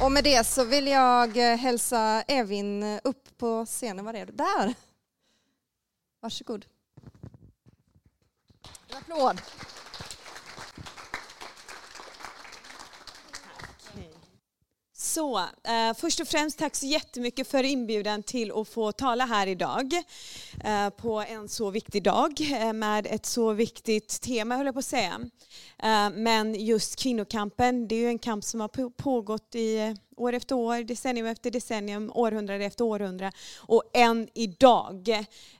Och med det så vill jag eh, hälsa Evin upp på scenen. Var är du? Där! Varsågod. En applåd. Så, eh, först och främst tack så jättemycket för inbjudan till att få tala här idag eh, på en så viktig dag eh, med ett så viktigt tema, höll jag på att säga. Eh, men just kvinnokampen, det är ju en kamp som har pågått i eh, år efter år, decennium efter decennium, århundrade efter århundrade. Och än idag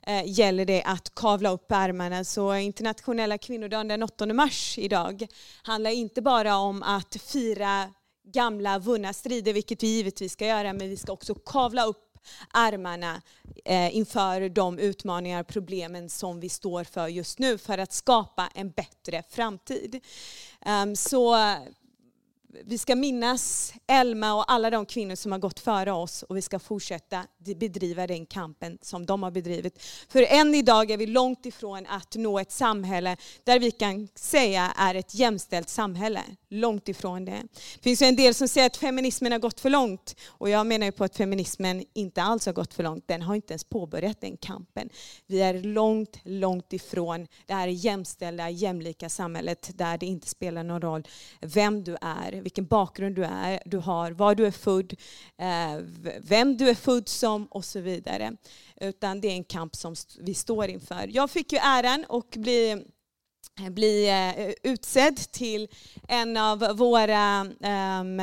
eh, gäller det att kavla upp ärmarna. Så internationella kvinnodagen den 8 mars idag handlar inte bara om att fira gamla vunna strider, vilket vi givetvis ska göra, men vi ska också kavla upp armarna eh, inför de utmaningar och problemen som vi står för just nu för att skapa en bättre framtid. Um, så vi ska minnas Elma och alla de kvinnor som har gått före oss och vi ska fortsätta bedriva den kampen som de har bedrivit. För än idag är vi långt ifrån att nå ett samhälle där vi kan säga är ett jämställt samhälle. Långt ifrån det. Det finns ju en del som säger att feminismen har gått för långt och jag menar ju på att feminismen inte alls har gått för långt. Den har inte ens påbörjat den kampen. Vi är långt, långt ifrån det här jämställda, jämlika samhället där det inte spelar någon roll vem du är vilken bakgrund du, är, du har, var du är född, eh, vem du är född som och så vidare. Utan det är en kamp som vi står inför. Jag fick ju äran att bli eh, bli eh, utsedd till en av våra ehm,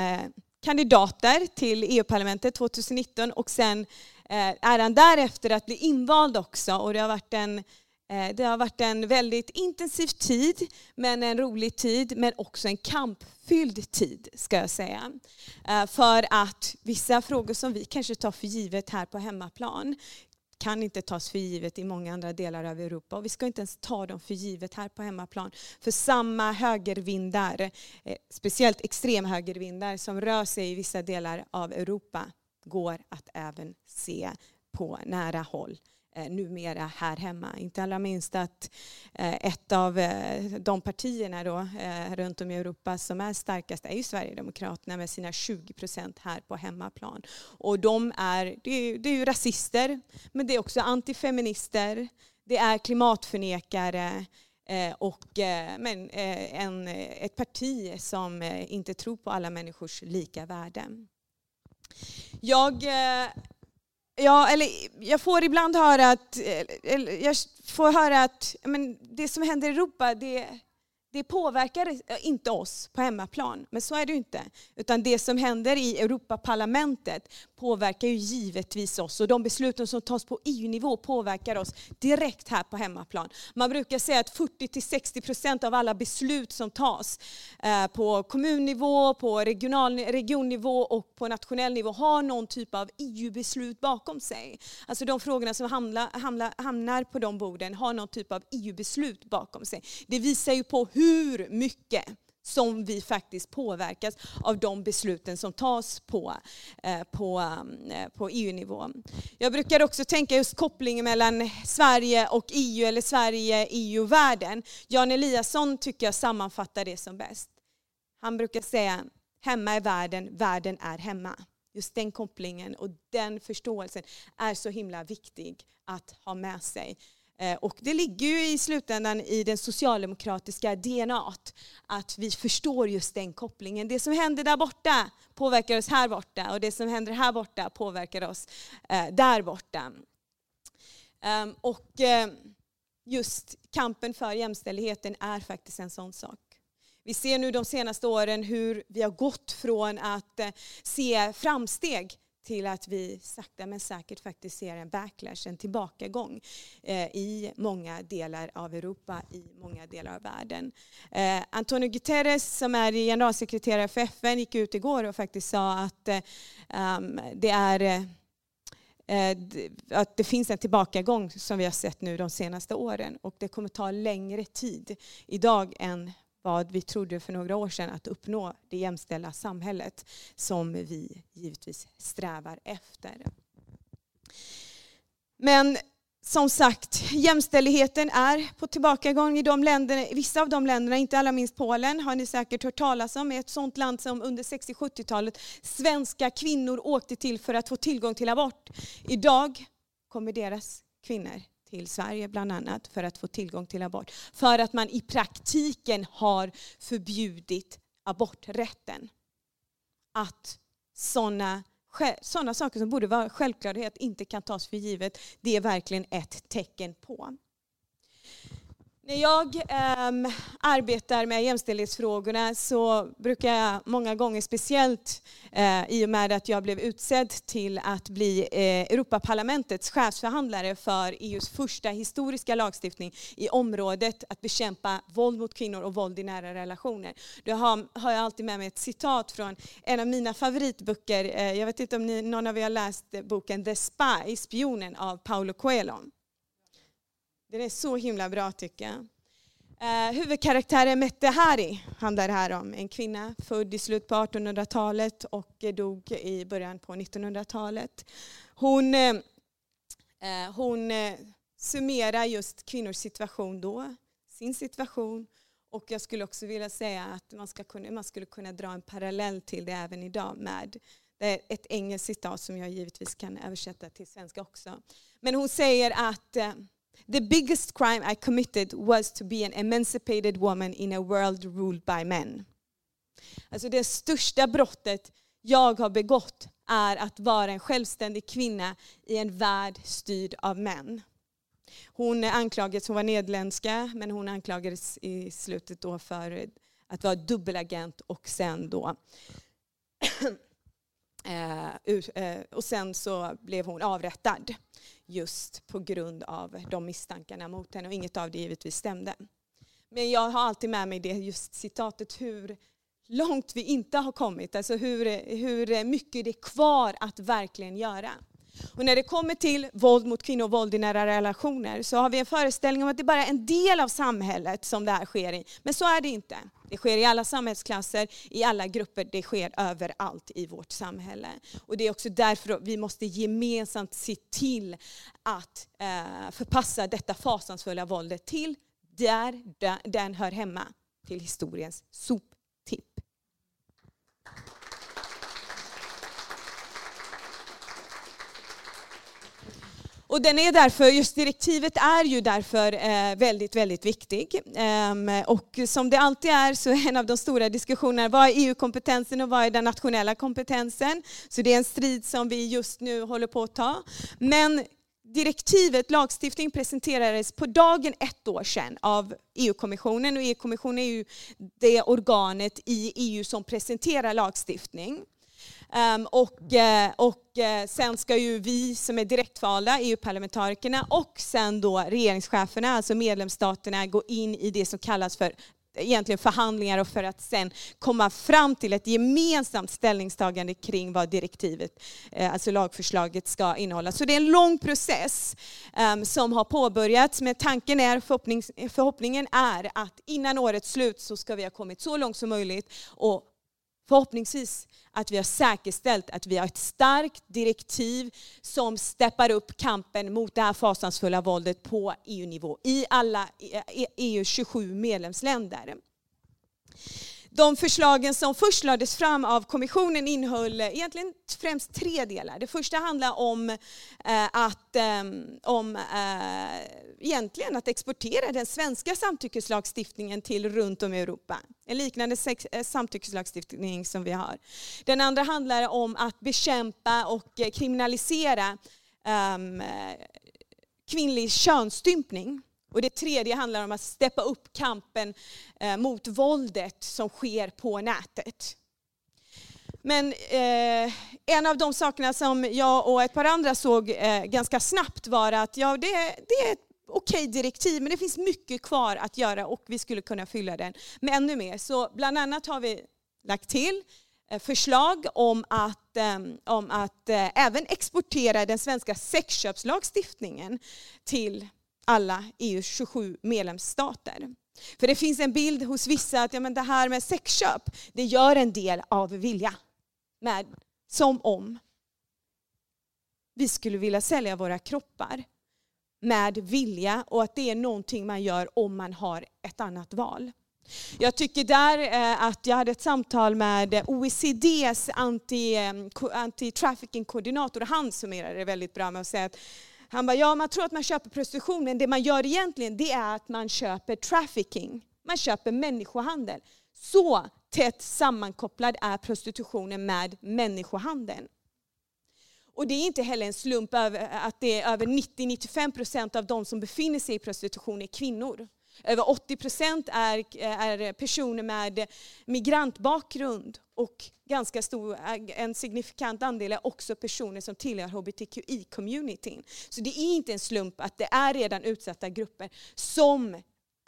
kandidater till EU-parlamentet 2019 och sen eh, äran därefter att bli invald också. Och det har varit en Eh, det har varit en väldigt intensiv tid, men en rolig tid, men också en kampfylld tid, ska jag säga. Eh, för att vissa frågor som vi kanske tar för givet här på hemmaplan kan inte tas för givet i många andra delar av Europa. Och vi ska inte ens ta dem för givet här på hemmaplan. För samma högervindar, eh, speciellt extremhögervindar som rör sig i vissa delar av Europa går att även se på nära håll eh, numera här hemma. Inte allra minst att eh, ett av eh, de partierna då, eh, runt om i Europa som är starkast är ju Sverigedemokraterna med sina 20 procent här på hemmaplan. Och de är, det är, det är ju rasister, men det är också antifeminister, det är klimatförnekare, eh, och, eh, men, eh, en, ett parti som inte tror på alla människors lika värde. Jag Ja, eller jag får ibland höra att, eh, jag får höra att men det som händer i Europa, det, det påverkar eh, inte oss på hemmaplan, men så är det ju inte. Utan det som händer i Europaparlamentet påverkar ju givetvis oss och de besluten som tas på EU-nivå påverkar oss direkt här på hemmaplan. Man brukar säga att 40-60% av alla beslut som tas eh, på kommunnivå, på regional, regionnivå och på nationell nivå har någon typ av EU-beslut bakom sig. Alltså de frågorna som hamnar, hamnar, hamnar på de borden har någon typ av EU-beslut bakom sig. Det visar ju på hur hur mycket som vi faktiskt påverkas av de besluten som tas på, eh, på, eh, på EU-nivå. Jag brukar också tänka just kopplingen mellan Sverige och EU, eller Sverige, EU, världen. Jan Eliasson tycker jag sammanfattar det som bäst. Han brukar säga, hemma är världen, världen är hemma. Just den kopplingen och den förståelsen är så himla viktig att ha med sig. Eh, och det ligger ju i slutändan i den socialdemokratiska DNA att vi förstår just den kopplingen. Det som händer där borta påverkar oss här borta och det som händer här borta påverkar oss eh, där borta. Ehm, och eh, just kampen för jämställdheten är faktiskt en sån sak. Vi ser nu de senaste åren hur vi har gått från att se framsteg till att vi sakta men säkert faktiskt ser en backlash, en tillbakagång eh, i många delar av Europa, i många delar av världen. Eh, Antonio Guterres som är generalsekreterare för FN gick ut igår och faktiskt sa att eh, um, det är eh, eh att det finns en tillbakagång som vi har sett nu de senaste åren och det kommer ta längre tid idag än vad vi trodde för några år sedan att uppnå det jämställda samhället som vi givetvis strävar efter. Men som sagt, jämställdheten är på tillbakagång i de länderna, vissa av de länderna, inte alla minst Polen, har ni säkert hört talas om. Ett sådant land som under 60-70-talet svenska kvinnor åkte till för att få tillgång till abort. Idag kommer deras kvinnor till Sverige bland annat för att få tillgång till abort. För att man i praktiken har förbjudit aborträtten. Att sådana såna saker som borde vara självklarhet inte kan tas för givet, det är verkligen ett tecken på. När jag eh, arbetar med jämställdhetsfrågorna så brukar jag många gånger, speciellt eh, i och med att jag blev utsedd till att bli eh, Europaparlamentets chefsförhandlare för EUs första historiska lagstiftning i området att bekämpa våld mot kvinnor och våld i nära relationer. Då har, har jag alltid med mig ett citat från en av mina favoritböcker. Eh, jag vet inte om ni, någon av er har läst boken The Spy, Spionen av Paulo Coelho. Den är så himla bra tycker jag. Eh, huvudkaraktären Mette Hari handlar det här om. En kvinna född i slutet på 1800-talet och dog i början på 1900-talet. Hon, eh, eh hon eh, summerar just kvinnors situation då, sin situation och jag skulle också vilja säga att man, ska kunna, man skulle kunna dra en parallell till det även idag med det är ett engelskt citat som jag givetvis kan översätta till svenska också. Men hon säger att eh, The biggest crime I committed was to be an emancipated woman in a world ruled by men. Alltså det största brottet jag har begått är att vara en självständig kvinna i en värld styrd av män. Hon anklagades, hon var nederländska, men hon anklagades i slutet då för att vara dubbelagent och sen då eh, eh, och sen så blev hon avrättad just på grund av de misstankarna mot henne och inget av det givetvis stämde. Men jag har alltid med mig det just citatet hur långt vi inte har kommit, alltså hur, hur mycket det är kvar att verkligen göra. Och när det kommer till våld mot kvinnor och våld i nära relationer så har vi en föreställning om att det bara är en del av samhället som det här sker i. Men så är det inte. Det sker i alla samhällsklasser, i alla grupper, det sker överallt i vårt samhälle. Och det är också därför vi måste gemensamt se till att eh, förpassa detta fasansfulla våldet till där den hör hemma, till historiens sop Och den är därför, just direktivet är ju därför eh, väldigt, väldigt viktig. Ehm, och som det alltid är så är en av de stora diskussionerna, vad är EU-kompetensen och vad är den nationella kompetensen? Så det är en strid som vi just nu håller på att ta. Men direktivet, lagstiftning, presenterades på dagen ett år sedan av EU-kommissionen. Och EU-kommissionen är ju det organet i EU som presenterar lagstiftning. Um, och, uh, och eh, sen ska ju vi som är direktvalda, EU-parlamentarikerna och sen då regeringscheferna, alltså medlemsstaterna, gå in i det som kallas för egentligen förhandlingar och för att sen komma fram till ett gemensamt ställningstagande kring vad direktivet, eh, alltså lagförslaget ska innehålla. Så det är en lång process um, som har påbörjats, men tanken är, förhoppningen är att innan årets slut så ska vi ha kommit så långt som möjligt och förhoppningsvis att vi har säkerställt att vi har ett starkt direktiv som steppar upp kampen mot det här fasansfulla våldet på EU-nivå i alla EU-27 medlemsländer. De förslagen som först lades fram av kommissionen innehöll egentligen främst tre delar. Det första handlar om eh, att, eh, om, eh, egentligen att exportera den svenska samtyckeslagstiftningen till runt om i Europa. En liknande samtyckeslagstiftning som vi har. Den andra handlar om att bekämpa och kriminalisera ehm, kvinnlig könsstympning. Och det tredje handlar om att steppa upp kampen eh, mot våldet som sker på nätet. Men eh, en av de sakerna som jag och ett par andra såg eh, ganska snabbt var att ja, det, det är ett okej direktiv, men det finns mycket kvar att göra och vi skulle kunna fylla den med ännu mer. Så bland annat har vi lagt till eh, förslag om att, eh, om att eh, även exportera den svenska sexköpslagstiftningen till alla EUs 27 medlemsstater. För det finns en bild hos vissa att ja, men det här med sexköp, det gör en del av vilja. Med, som om vi skulle vilja sälja våra kroppar med vilja och att det är någonting man gör om man har ett annat val. Jag tycker där eh, att jag hade ett samtal med OECDs eh, anti-trafficking-koordinator. Han summerade det väldigt bra med att säga att han bara, ja man tror att man köper prostitution men det man gör egentligen det är att man köper trafficking. Man köper människohandel. Så tätt sammankopplad är prostitutionen med människohandeln. Och det är inte heller en slump att det är över 90-95% av de som befinner sig i prostitution är kvinnor. Över 80 procent är, är personer med migrantbakgrund och ganska stor, en signifikant andel är också personer som tillhör hbtqi-communityn. Så det är inte en slump att det är redan utsatta grupper som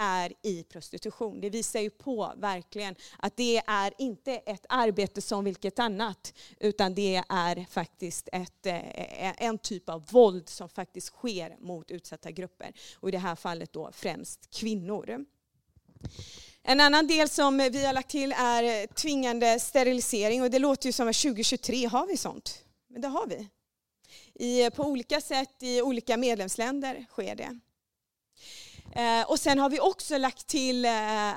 är i prostitution. Det visar ju på verkligen att det är inte ett arbete som vilket annat, utan det är faktiskt ett, eh, en typ av våld som faktiskt sker mot utsatta grupper. Och i det här fallet då främst kvinnor. En annan del som vi har lagt till är tvingande sterilisering och det låter ju som att 2023 har vi sånt. Men det har vi. I, på olika sätt i olika medlemsländer sker det. Eh, och sen har vi också lagt till eh,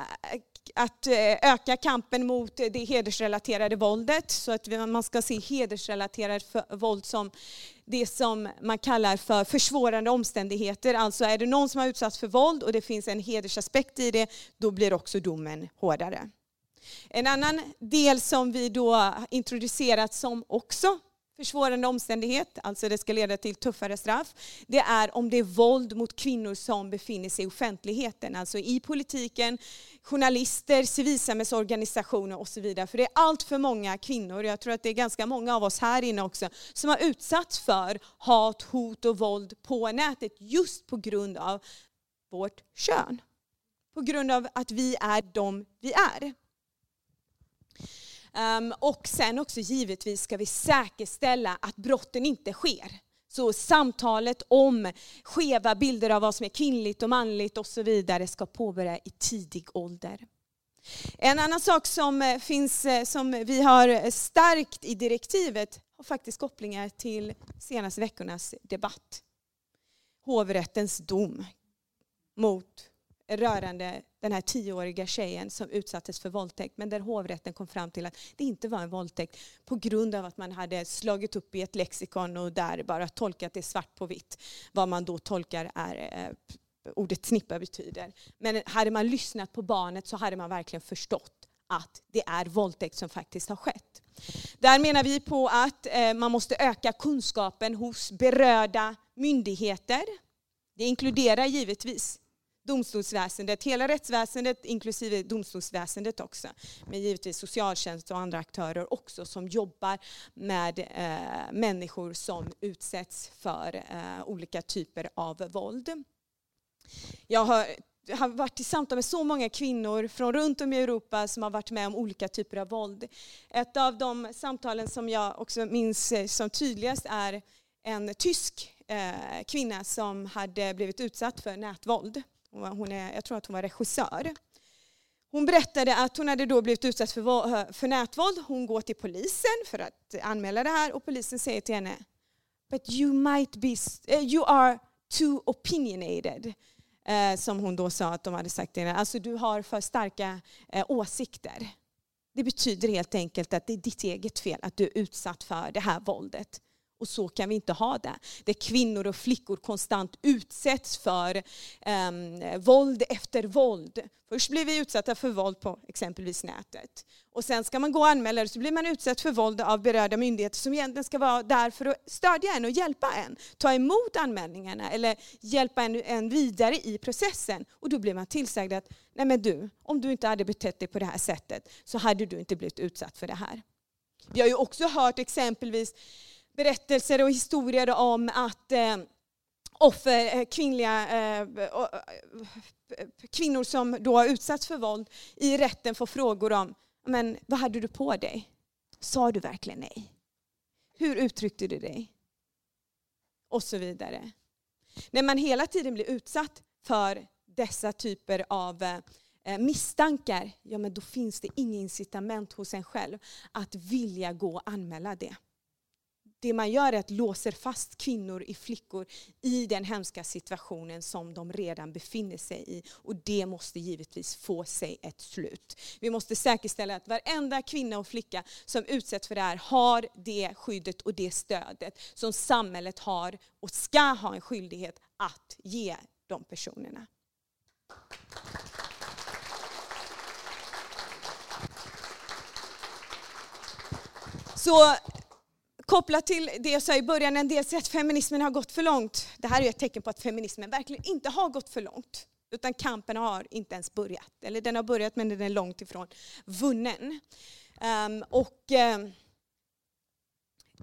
att eh, öka kampen mot det hedersrelaterade våldet så att man ska se hedersrelaterat våld som det som man kallar för försvårande omständigheter. Alltså är det någon som har utsatts för våld och det finns en hedersaspekt i det, då blir också domen hårdare. En annan del som vi då introducerat som också försvårande omständighet, alltså det ska leda till tuffare straff, det är om det är våld mot kvinnor som befinner sig i offentligheten, alltså i politiken, journalister, civilsamhällsorganisationer och så vidare. För det är allt för många kvinnor, jag tror att det är ganska många av oss här inne också, som har utsatts för hat, hot och våld på nätet just på grund av vårt kön. På grund av att vi är de vi är. Um, och sen också givetvis ska vi säkerställa att brotten inte sker. Så samtalet om skeva bilder av vad som är kvinnligt och manligt och så vidare ska påbörja i tidig ålder. En annan sak som, eh, finns, eh, som vi har stärkt i direktivet har faktiskt kopplingar till senaste veckornas debatt. Hovrättens dom mot rörande den här tioåriga tjejen som utsattes för våldtäkt men där hovrätten kom fram till att det inte var en våldtäkt på grund av att man hade slagit upp i ett lexikon och där bara tolkat det svart på vitt. Vad man då tolkar är eh, ordet snippa betyder. Men hade man lyssnat på barnet så hade man verkligen förstått att det är våldtäkt som faktiskt har skett. Där menar vi på att eh, man måste öka kunskapen hos berörda myndigheter. Det inkluderar givetvis domstolsväsendet, hela rättsväsendet inklusive domstolsväsendet också. Men givetvis socialtjänst och andra aktörer också som jobbar med eh, människor som utsätts för eh, olika typer av våld. Jag har jag har varit i samtal med så många kvinnor från runt om i Europa som har varit med om olika typer av våld. Ett av de samtalen som jag också minns som tydligast är en tysk eh, kvinna som hade blivit utsatt för nätvåld. Hon är, jag tror att hon var regissör. Hon berättade att hon hade då blivit utsatt för, för nätvåld. Hon går till polisen för att anmäla det här och polisen säger till henne But you might be, eh, you are too opinionated. Eh, som hon då sa att de hade sagt till henne. Alltså du har för starka eh, åsikter. Det betyder helt enkelt att det är ditt eget fel att du är utsatt för det här våldet. Och så kan vi inte ha det. Där kvinnor och flickor konstant utsätts för um, våld efter våld. Först blir vi utsatta för våld på exempelvis nätet. Och sen ska man gå och anmäla det så blir man utsatt för våld av berörda myndigheter som egentligen ska vara där för att stödja en och hjälpa en. Ta emot anmälningarna eller hjälpa en, en vidare i processen. Och då blir man tillsagd att nej men du, om du inte hade betett dig på det här sättet så hade du inte blivit utsatt för det här. Vi har ju också hört exempelvis berättelser och historier om att eh, offer, eh, kvinnliga, eh, kvinnor som då har utsatts för våld i rätten får frågor om men vad hade du på dig? Sa du verkligen nej? Hur uttryckte du dig? Och så vidare. När man hela tiden blir utsatt för dessa typer av misstankar, ja men då finns det inget incitament hos en själv att vilja gå och anmäla det det man gör är att låser fast kvinnor i flickor i den hemska situationen som de redan befinner sig i. Och det måste givetvis få sig ett slut. Vi måste säkerställa att varenda kvinna och flicka som utsätts för det här har det skyddet och det stödet som samhället har och ska ha en skyldighet att ge de personerna. Så kopplat till det jag sa i början, en del säger att feminismen har gått för långt. Det här är ett tecken på att feminismen verkligen inte har gått för långt. Utan kampen har inte ens börjat. Eller den har börjat men den är långt ifrån vunnen. Um, och um,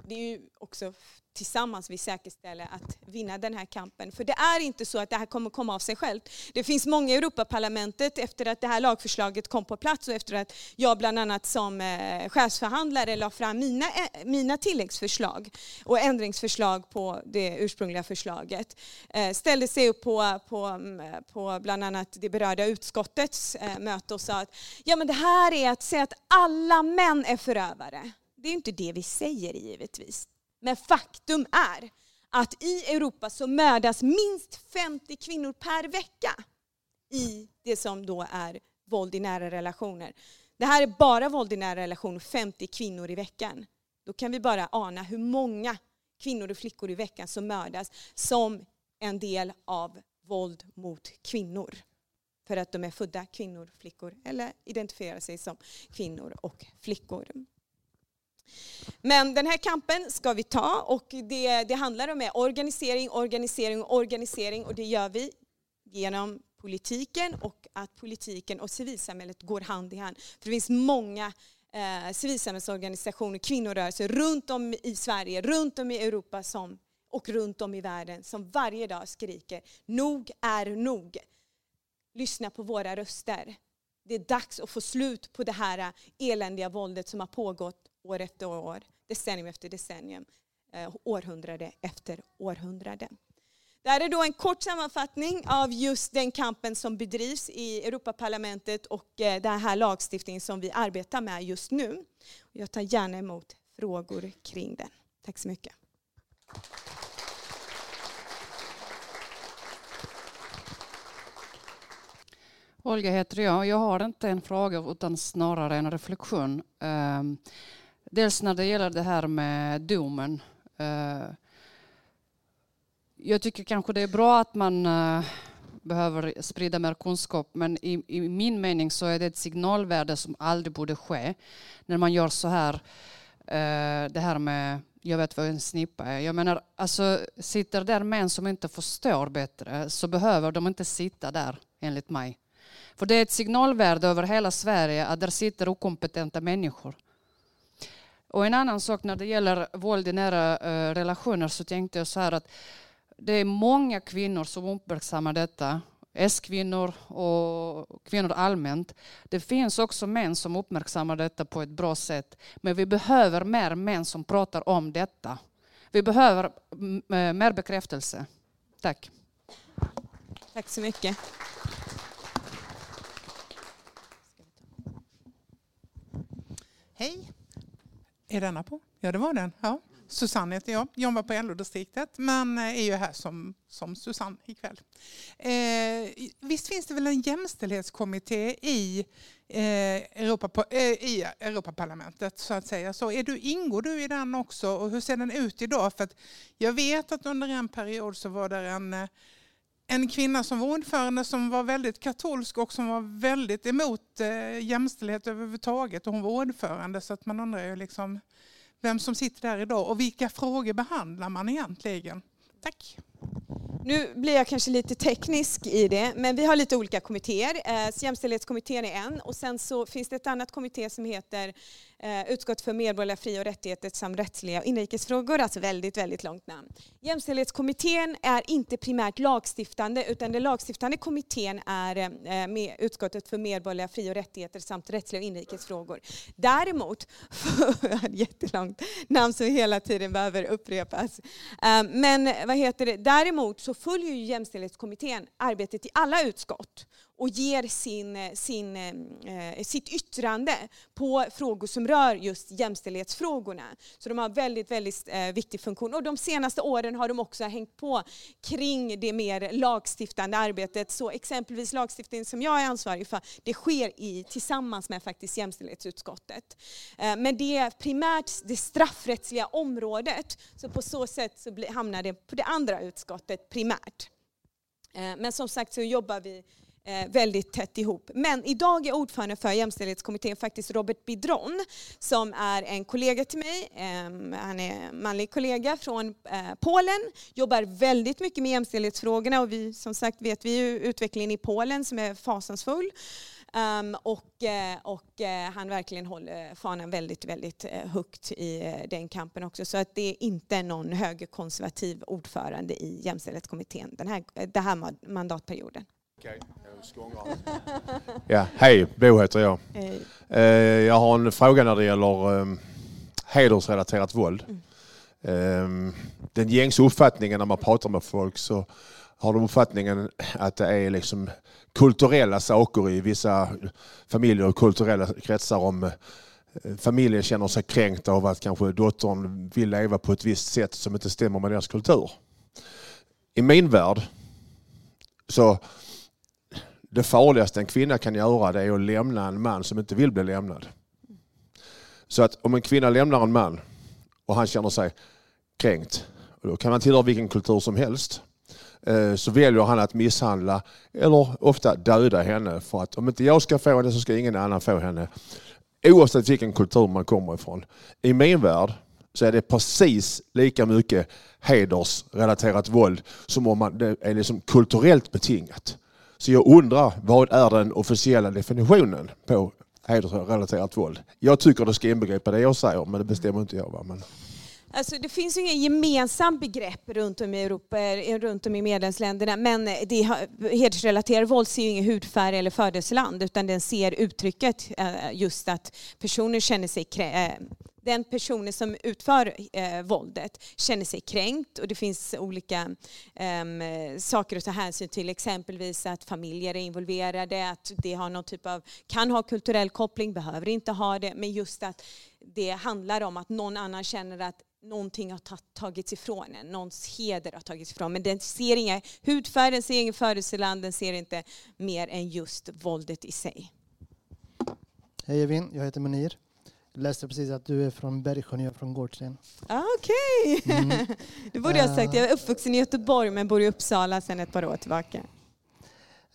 det är ju också tillsammans vi säkerställer att vinna den här kampen. För det är inte så att det här kommer komma av sig självt. Det finns många i Europaparlamentet efter att det här lagförslaget kom på plats och efter att jag bland annat som eh, chefsförhandlare la fram mina, eh, mina tilläggsförslag och ändringsförslag på det ursprungliga förslaget. Eh, ställde sig upp på, på, mm, på bland annat det berörda utskottets möte och sa att ja, men det här är att säga att alla män är förövare. Det är inte det vi säger givetvis. Men faktum är att i Europa så mördas minst 50 kvinnor per vecka i det som då är våld i nära relationer. Det här är bara våld i nära relationer, 50 kvinnor i veckan. Då kan vi bara ana hur många kvinnor och flickor i veckan som mördas som en del av våld mot kvinnor. För att de är födda kvinnor, flickor eller identifierar sig som kvinnor och flickor. Men den här kampen ska vi ta och det, det handlar om organisering, organisering och organisering och det gör vi genom politiken och att politiken och civilsamhället går hand i hand. För det finns många eh, civilsamhällsorganisationer, kvinnorörelser runt om i Sverige, runt om i Europa som, och runt om i världen som varje dag skriker nog är nog. Lyssna på våra röster. Det är dags att få slut på det här eländiga våldet som har pågått år efter år, decennium efter decennium, eh, århundrade efter århundrade. Det här är då en kort sammanfattning av just den kampen som bedrivs i Europaparlamentet och eh, den här lagstiftningen som vi arbetar med just nu. Jag tar gärna emot frågor kring den. Tack så mycket. Olga heter jag. Jag har inte en fråga utan snarare en reflektion. Ehm, Dels när det gäller det här med domen. Eh, jag tycker kanske det är bra att man eh, behöver sprida mer kunskap men i, i, min mening så är det ett signalvärde som aldrig borde ske när man gör så här. Eh, det här med jag vet vad en snippa är. Jag menar, alltså, sitter där män som inte förstår bättre så behöver de inte sitta där enligt mig. För det är ett signalvärde över hela Sverige att där sitter okompetenta människor. Och en annan sak när det gäller våld i nära uh, relationer så tänkte jag så här att det är många kvinnor som uppmärksammar detta. S-kvinnor och kvinnor allmänt. Det finns också män som uppmärksammar detta på ett bra sätt. Men vi behöver mer män som pratar om detta. Vi behöver eh, mer bekräftelse. Tack. Tack så mycket. Hej. Är denna på? Ja, det var den. Ja. Susanne heter jag, jobbar på LO-distriktet men eh, är ju här som, som Susanne ikväll. Eh, visst finns det väl en jämställdhetskommitté i, eh, Europa, eh, i Europaparlamentet så att säga. Så är du, ingår du i den också och hur ser den ut idag? För jag vet att under en period så var det en eh, en kvinna som var ordförande som var väldigt katolsk och som var väldigt emot eh, jämställdhet överhuvudtaget. Och hon var ordförande så att man undrar ju liksom vem som sitter där idag och vilka frågor behandlar man egentligen. Tack. Nu blir jag kanske lite teknisk i det, men vi har lite olika kommittéer. Eh, jämställdhetskommittén är en och sen så finns det ett annat kommitté som heter eh, Utskott för medborgerliga fri och rättigheter samt rättsliga och inrikesfrågor, alltså väldigt, väldigt långt namn. Jämställdhetskommittén är inte primärt lagstiftande utan den lagstiftande kommittén är eh, med Utskottet för medborgerliga fri och rättigheter samt rättsliga och inrikesfrågor. Däremot, ett jättelångt namn som hela tiden behöver upprepas, eh, men vad heter det, däremot så följer ju jämställdhetskommittén arbetet i alla utskott och ger sin, sin, eh, eh, sitt yttrande på frågor som rör just jämställdhetsfrågorna. Så de har väldigt, väldigt eh, viktig funktion. Och de senaste åren har de också hängt på kring det mer lagstiftande arbetet. Så exempelvis lagstiftning som jag är ansvarig för, det sker i, tillsammans med faktiskt jämställdhetsutskottet. Eh, men det är primärt det straffrättsliga området, så på så sätt så hamnar det på det andra utskottet primärt. Eh, men som sagt så jobbar vi Eh, väldigt tätt ihop. Men idag är ordförande för jämställdhetskommittén faktiskt Robert Bidron som är en kollega till mig. Ehm, han är manlig kollega från eh, Polen, jobbar väldigt mycket med jämställdhetsfrågorna och vi som sagt vet vi ju utvecklingen i Polen som är fasansfull. Um, och, eh, och han verkligen håller fanan väldigt, väldigt högt i den kampen också. Så att det är inte någon högerkonservativ ordförande i jämställdhetskommittén den här, den här mandatperioden. Okay. Ja, hej, Bo heter jag. Hej. Jag har en fråga när det gäller um, hedersrelaterat våld. Mm. Um, den gängse uppfattningen när man pratar med folk så har de uppfattningen att det är liksom kulturella saker i vissa familjer och kulturella kretsar om eh, familjen känner sig kränkt av att kanske dottern vill leva på ett visst sätt som inte stämmer med deras kultur. I min värld så det farligaste en kvinna kan göra det är att lämna en man som inte vill bli lämnad. Så att om en kvinna lämnar en man och han känner sig kränkt, och då kan man tillhöra vilken kultur som helst. Eh, så väljer han att misshandla eller ofta döda henne för att om inte jag ska få henne så ska ingen annan få henne. Oavsett vilken kultur man kommer ifrån. I min värld så är det precis lika mycket hedersrelaterat våld som om man, det är liksom kulturellt betingat. Så jag undrar, vad är den officiella definitionen på hedersrelaterat våld? Jag tycker det ska inbegripa det jag säger, men det bestämmer inte jag. Va? Men... Alltså, det finns ju inget gemensamt begrepp runt om i Europa, eh, runt om i medlemsländerna, men eh, det hedersrelaterade våld ser ju ingen hudfärg eller födelseland, utan den ser uttrycket eh, just att personer känner sig den personen som utför eh, våldet känner sig kränkt och det finns olika eh, saker att ta hänsyn till. Exempelvis att familjer är involverade, att det har någon typ av, kan ha kulturell koppling, behöver inte ha det, men just att det handlar om att någon annan känner att någonting har tagits ifrån en, någons heder har tagits ifrån. Men den ser inga hudfärg, den ser ingen födelseland, den ser inte mer än just våldet i sig. Hej Evin, jag heter Munir. Jag läste precis att du är från Bergsjön och jag är från Gårdsten. Ah, Okej, okay. mm. det borde jag ha sagt. Jag är uppvuxen i Göteborg men bor i Uppsala sedan ett par år tillbaka.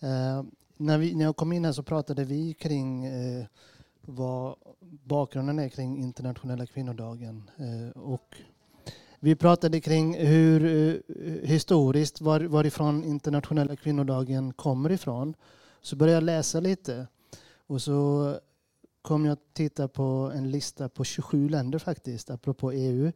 Uh, när, vi, när jag kom in här så pratade vi kring uh, vad bakgrunden är kring internationella kvinnodagen. Eh, och vi pratade kring hur eh, historiskt var, varifrån internationella kvinnodagen kommer ifrån. Så började jag läsa lite och så kom jag att titta på en lista på 27 länder faktiskt, apropå EU,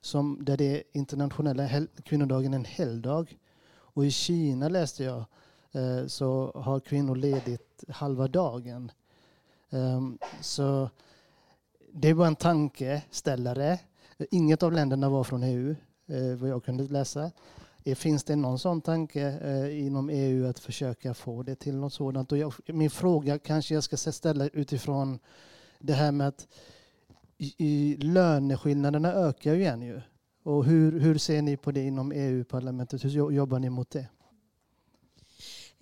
som, där det internationella kvinnodagen är en helgdag. Och i Kina läste jag eh, så har kvinnor ledigt halva dagen. Um, så det var en tankeställare. Inget av länderna var från EU, eh, vad jag kunde läsa. Eh, finns det någon sån tanke eh, inom EU att försöka få det till något sådant? Och jag, min fråga kanske jag ska ställa utifrån det här med att i, i löneskillnaderna ökar ju igen ju. Och hur, hur ser ni på det inom EU-parlamentet? Hur jobbar ni mot det?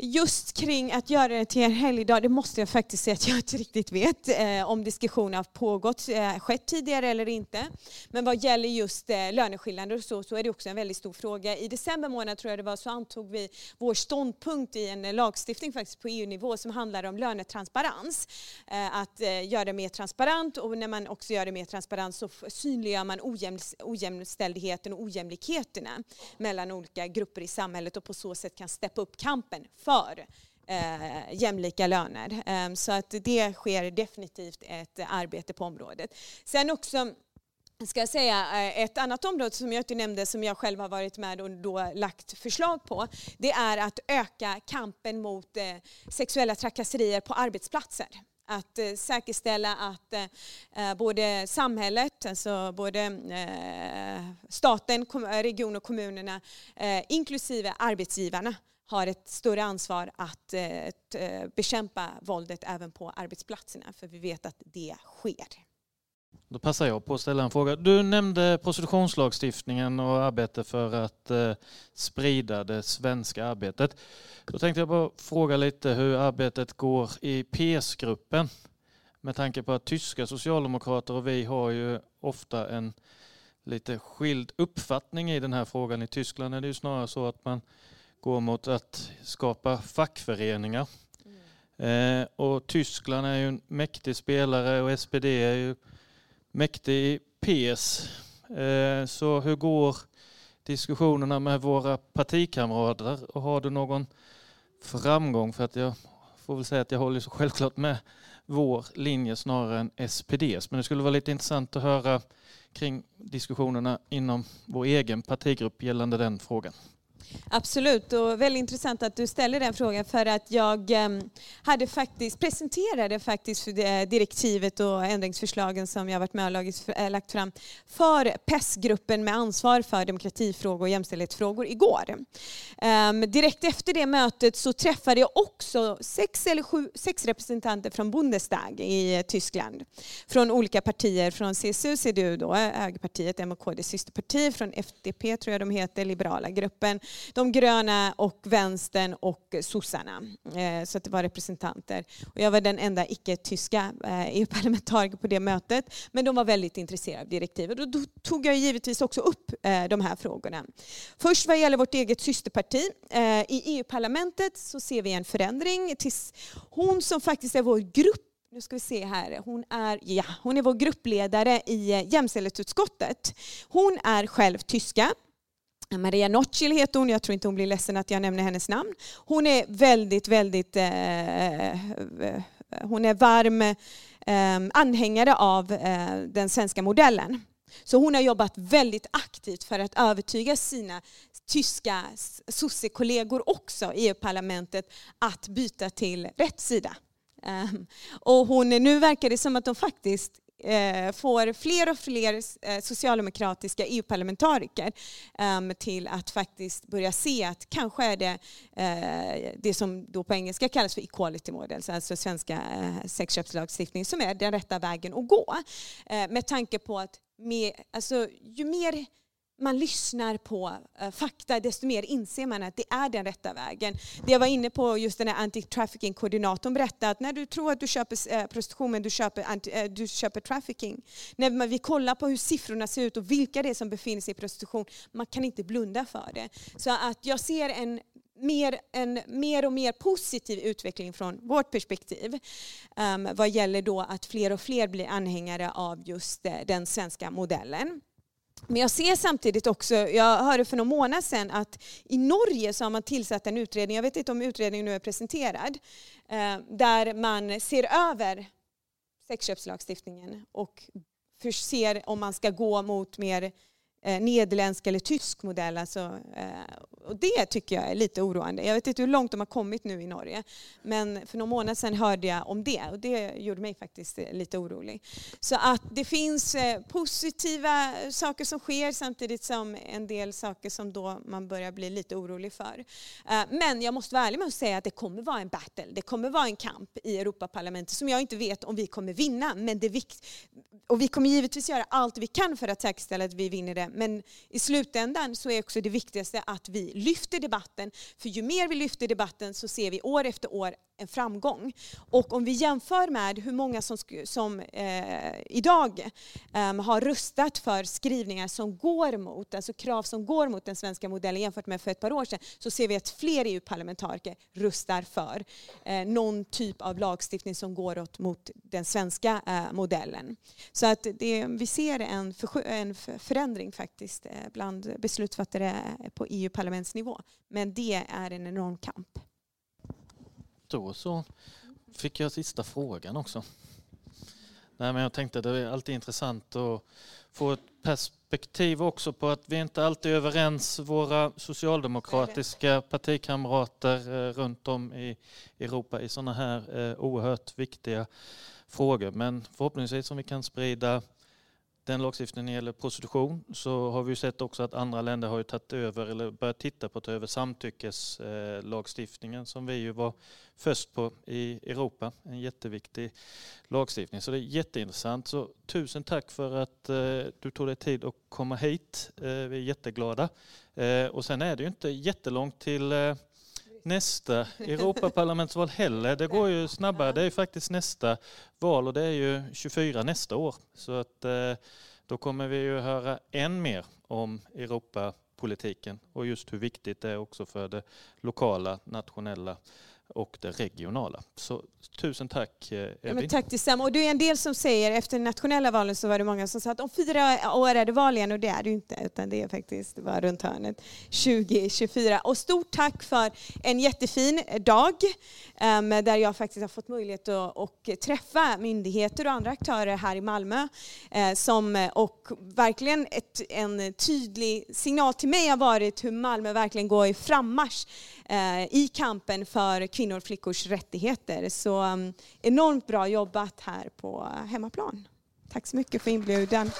Just kring att göra det till en helgdag, det måste jag faktiskt säga att jag inte riktigt vet eh, om diskussioner har pågått, eh, skett tidigare eller inte. Men vad gäller just eh, löneskillnader och så, så är det också en väldigt stor fråga. I december månad tror jag det var så antog vi vår ståndpunkt i en lagstiftning faktiskt på EU-nivå som handlar om lönetransparens. Eh, att eh, göra det mer transparent och när man också gör det mer transparent så synliggör man ojäm, ojämställdheten och ojämlikheterna mellan olika grupper i samhället och på så sätt kan steppa upp kampen för eh, jämlika löner. Eh, så att det sker definitivt ett arbete på området. Sen också ska jag säga, eh, ett annat område som jag inte nämnde som jag själv har varit med och då lagt förslag på det är att öka kampen mot eh, sexuella trakasserier på arbetsplatser att eh, säkerställa att eh, eh både samhället, alltså både eh, staten, region och kommunerna, eh, inklusive arbetsgivarna, har ett större ansvar att eh, eh, bekämpa våldet även på arbetsplatserna, för vi vet att det sker. Då passar jag på att ställa en fråga. Du nämnde prostitutionslagstiftningen och arbete för att eh, sprida det svenska arbetet. Då tänkte jag bara fråga lite hur arbetet går i PS-gruppen. Med tanke på att tyska socialdemokrater och vi har ju ofta en lite skild uppfattning i den här frågan. I Tyskland är det ju snarare så att man går mot att skapa fackföreningar. Mm. Eh, och Tyskland är ju en mäktig spelare och SPD är ju mäktig i PS. Eh, så hur går diskussionerna med våra partikamrater och har du någon framgång? För att jag får väl säga att jag håller så självklart med vår linje snarare än SPDs. Men det skulle vara lite intressant att höra kring diskussionerna inom vår egen partigrupp gällande den frågan. Absolut, och väldigt intressant att du ställer den frågan för att jag ehm, hade faktiskt, presenterade faktiskt för eh, direktivet och ändringsförslagen som jag varit med och äh, lagt fram för PES-gruppen med ansvar för demokratifrågor och jämställdhetsfrågor igår. Ehm, direkt efter det mötet så träffade jag också sex eller sju, sex representanter från Bundestag i eh, Tyskland. Från olika partier, från CSU, CDU då, högerpartiet, MKD systerparti, från FDP tror jag de heter, liberala gruppen, de gröna och vänstern och sossarna. Eh, så att det var representanter. Och jag var den enda icke-tyska eh, EU-parlamentariker på det mötet. Men de var väldigt intresserade av direktivet. Och då tog jag givetvis också upp eh, de här frågorna. Först vad gäller vårt eget systerparti. Eh, I EU-parlamentet så ser vi en förändring. Tills hon som faktiskt är vår grupp nu ska vi se här. Hon är, ja, hon är vår gruppledare i eh, jämställdhetsutskottet. Hon är själv tyska. Maria Nocil heter hon, jag tror inte hon blir ledsen att jag nämner hennes namn. Hon är väldigt, väldigt eh, eh, hon är varm eh, anhängare av eh, den svenska modellen. Så hon har jobbat väldigt aktivt för att övertyga sina tyska sossekollegor också i EU-parlamentet att byta till rätt sida. Ehm, och hon, nu verkar det som att de faktiskt Eh, får fler och fler eh, socialdemokratiska EU-parlamentariker ehm, till att faktiskt börja se att kanske är det eh, det som då på engelska kallas för equality models, alltså svenska eh, sexköpslagstiftning, som är den rätta vägen att gå. Eh, med tanke på att med, alltså, ju mer man lyssnar på eh, fakta, desto mer inser man att det är den rätta vägen. Det jag var inne på, just den här anti-trafficking-koordinatorn berättade att när du tror att du köper eh, prostitution men du köper, eh, du köper trafficking. När vi kollar på hur siffrorna ser ut och vilka det är som befinner sig i prostitution, man kan inte blunda för det. Så att jag ser en mer, en mer och mer positiv utveckling från vårt perspektiv um, vad gäller då att fler och fler blir anhängare av just den svenska modellen. Men jag ser samtidigt också, jag hörde för någon månad sedan att i Norge så har man tillsatt en utredning, jag vet inte om utredningen nu är presenterad, eh, där man ser över sexköpslagstiftningen och ser om man ska gå mot mer eh, nederländsk eller tysk modell. Alltså, eh, och det tycker jag är lite oroande. Jag vet inte hur långt de har kommit nu i Norge. Men för några månader sedan hörde jag om det och det gjorde mig faktiskt eh, lite orolig. Så att det finns eh, positiva saker som sker samtidigt som en del saker som då man börjar bli lite orolig för. Eh, men jag måste vara ärlig med att säga att det kommer vara en battle. Det kommer vara en kamp i Europaparlamentet som jag inte vet om vi kommer vinna. Men det och vi kommer givetvis göra allt vi kan för att säkerställa att vi vinner det. Men i slutändan så är också det viktigaste att vi lyfter debatten. För ju mer vi lyfter debatten så ser vi år efter år en framgång. Och om vi jämför med hur många som, som eh, idag eh, har röstat för skrivningar som går mot, alltså krav som går mot den svenska modellen jämfört med för ett par år sedan, så ser vi att fler EU-parlamentariker röstar för eh, någon typ av lagstiftning som går åt mot den svenska eh, modellen. Så att det, vi ser en, för, en förändring faktiskt eh, bland beslutsfattare på EU-parlamentsnivå. Men det är en enorm kamp då så fick jag sista frågan också. Nej, men jag tänkte det är alltid intressant att få ett perspektiv också på att vi inte alltid är överens, våra socialdemokratiska partikamrater eh, runt om i Europa i sådana här eh, oerhört viktiga frågor. Men förhoppningsvis om vi kan sprida den lagstiftningen när det gäller prostitution så har vi sett också att andra länder har ju tagit över eller börjat titta på att ta över samtyckeslagstiftningen som vi ju var först på i Europa. En jätteviktig lagstiftning. Så det är jätteintressant. Så tusen tack för att eh, du tog dig tid att komma hit. Eh, vi är jätteglada. Eh, och sen är det ju inte jättelångt till nästa Europaparlamentsval heller. Det går ju snabbare. Det är faktiskt nästa val och det är ju 24 nästa år. Så att eh, då kommer vi ju höra än mer om Europapolitiken och just hur viktigt det är också för det lokala, nationella och det regionala. Så tusen tack Evin. Ja, men tack detsamma. Och det är en del som säger, efter nationella valen så var det många som sa att om fyra år är det val igen och det är det inte utan det är faktiskt bara runt hörnet 2024. Och stort tack för en jättefin dag um, där jag faktiskt har fått möjlighet att träffa myndigheter och andra aktörer här i Malmö uh, som, och verkligen ett, en tydlig signal till mig har varit hur Malmö verkligen går i frammarsch uh, i kampen för kvinnor och flickors rättigheter. Så um, enormt bra jobbat här på hemmaplan. Tack så mycket för inbjudan.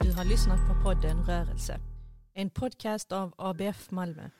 Du har lyssnat på podden Rörelse. En podcast av ABF Malmö.